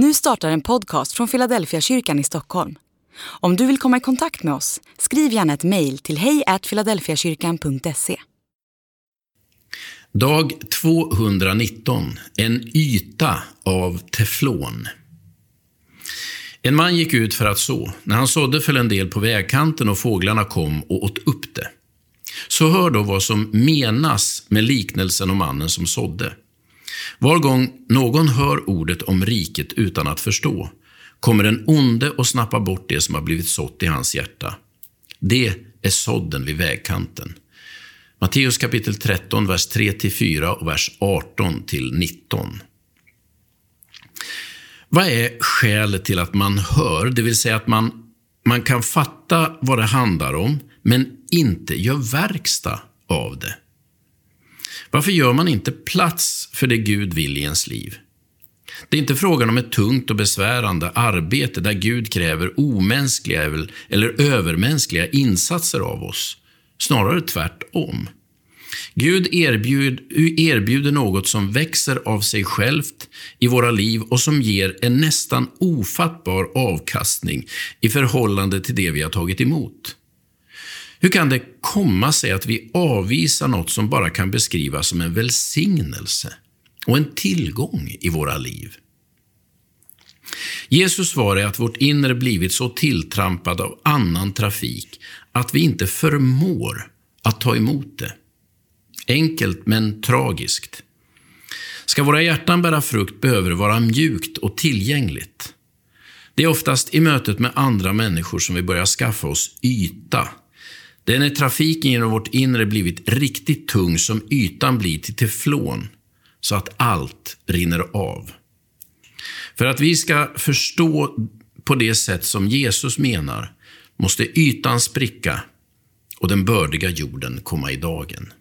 Nu startar en podcast från Philadelphia kyrkan i Stockholm. Om du vill komma i kontakt med oss, skriv gärna ett mejl till hejfiladelfiakyrkan.se. Dag 219. En yta av teflon. En man gick ut för att så. När han sådde föll en del på vägkanten och fåglarna kom och åt upp det. Så hör då vad som menas med liknelsen om mannen som sådde. Var gång någon hör ordet om riket utan att förstå, kommer den onde och snappar bort det som har blivit sått i hans hjärta. Det är sådden vid vägkanten. Matteus kapitel 13, vers 3-4 och vers 18-19. Vad är skälet till att man hör, det vill säga att man, man kan fatta vad det handlar om, men inte gör verkstad av det? Varför gör man inte plats för det Gud vill i ens liv? Det är inte frågan om ett tungt och besvärande arbete där Gud kräver omänskliga eller övermänskliga insatser av oss. Snarare tvärtom. Gud erbjud, erbjuder något som växer av sig självt i våra liv och som ger en nästan ofattbar avkastning i förhållande till det vi har tagit emot. Hur kan det komma sig att vi avvisar något som bara kan beskrivas som en välsignelse och en tillgång i våra liv? Jesus svar är att vårt inre blivit så tilltrampad av annan trafik att vi inte förmår att ta emot det. Enkelt men tragiskt. Ska våra hjärtan bära frukt behöver det vara mjukt och tillgängligt. Det är oftast i mötet med andra människor som vi börjar skaffa oss yta det är när trafiken genom vårt inre blivit riktigt tung som ytan blir till teflon, så att allt rinner av. För att vi ska förstå på det sätt som Jesus menar måste ytan spricka och den bördiga jorden komma i dagen.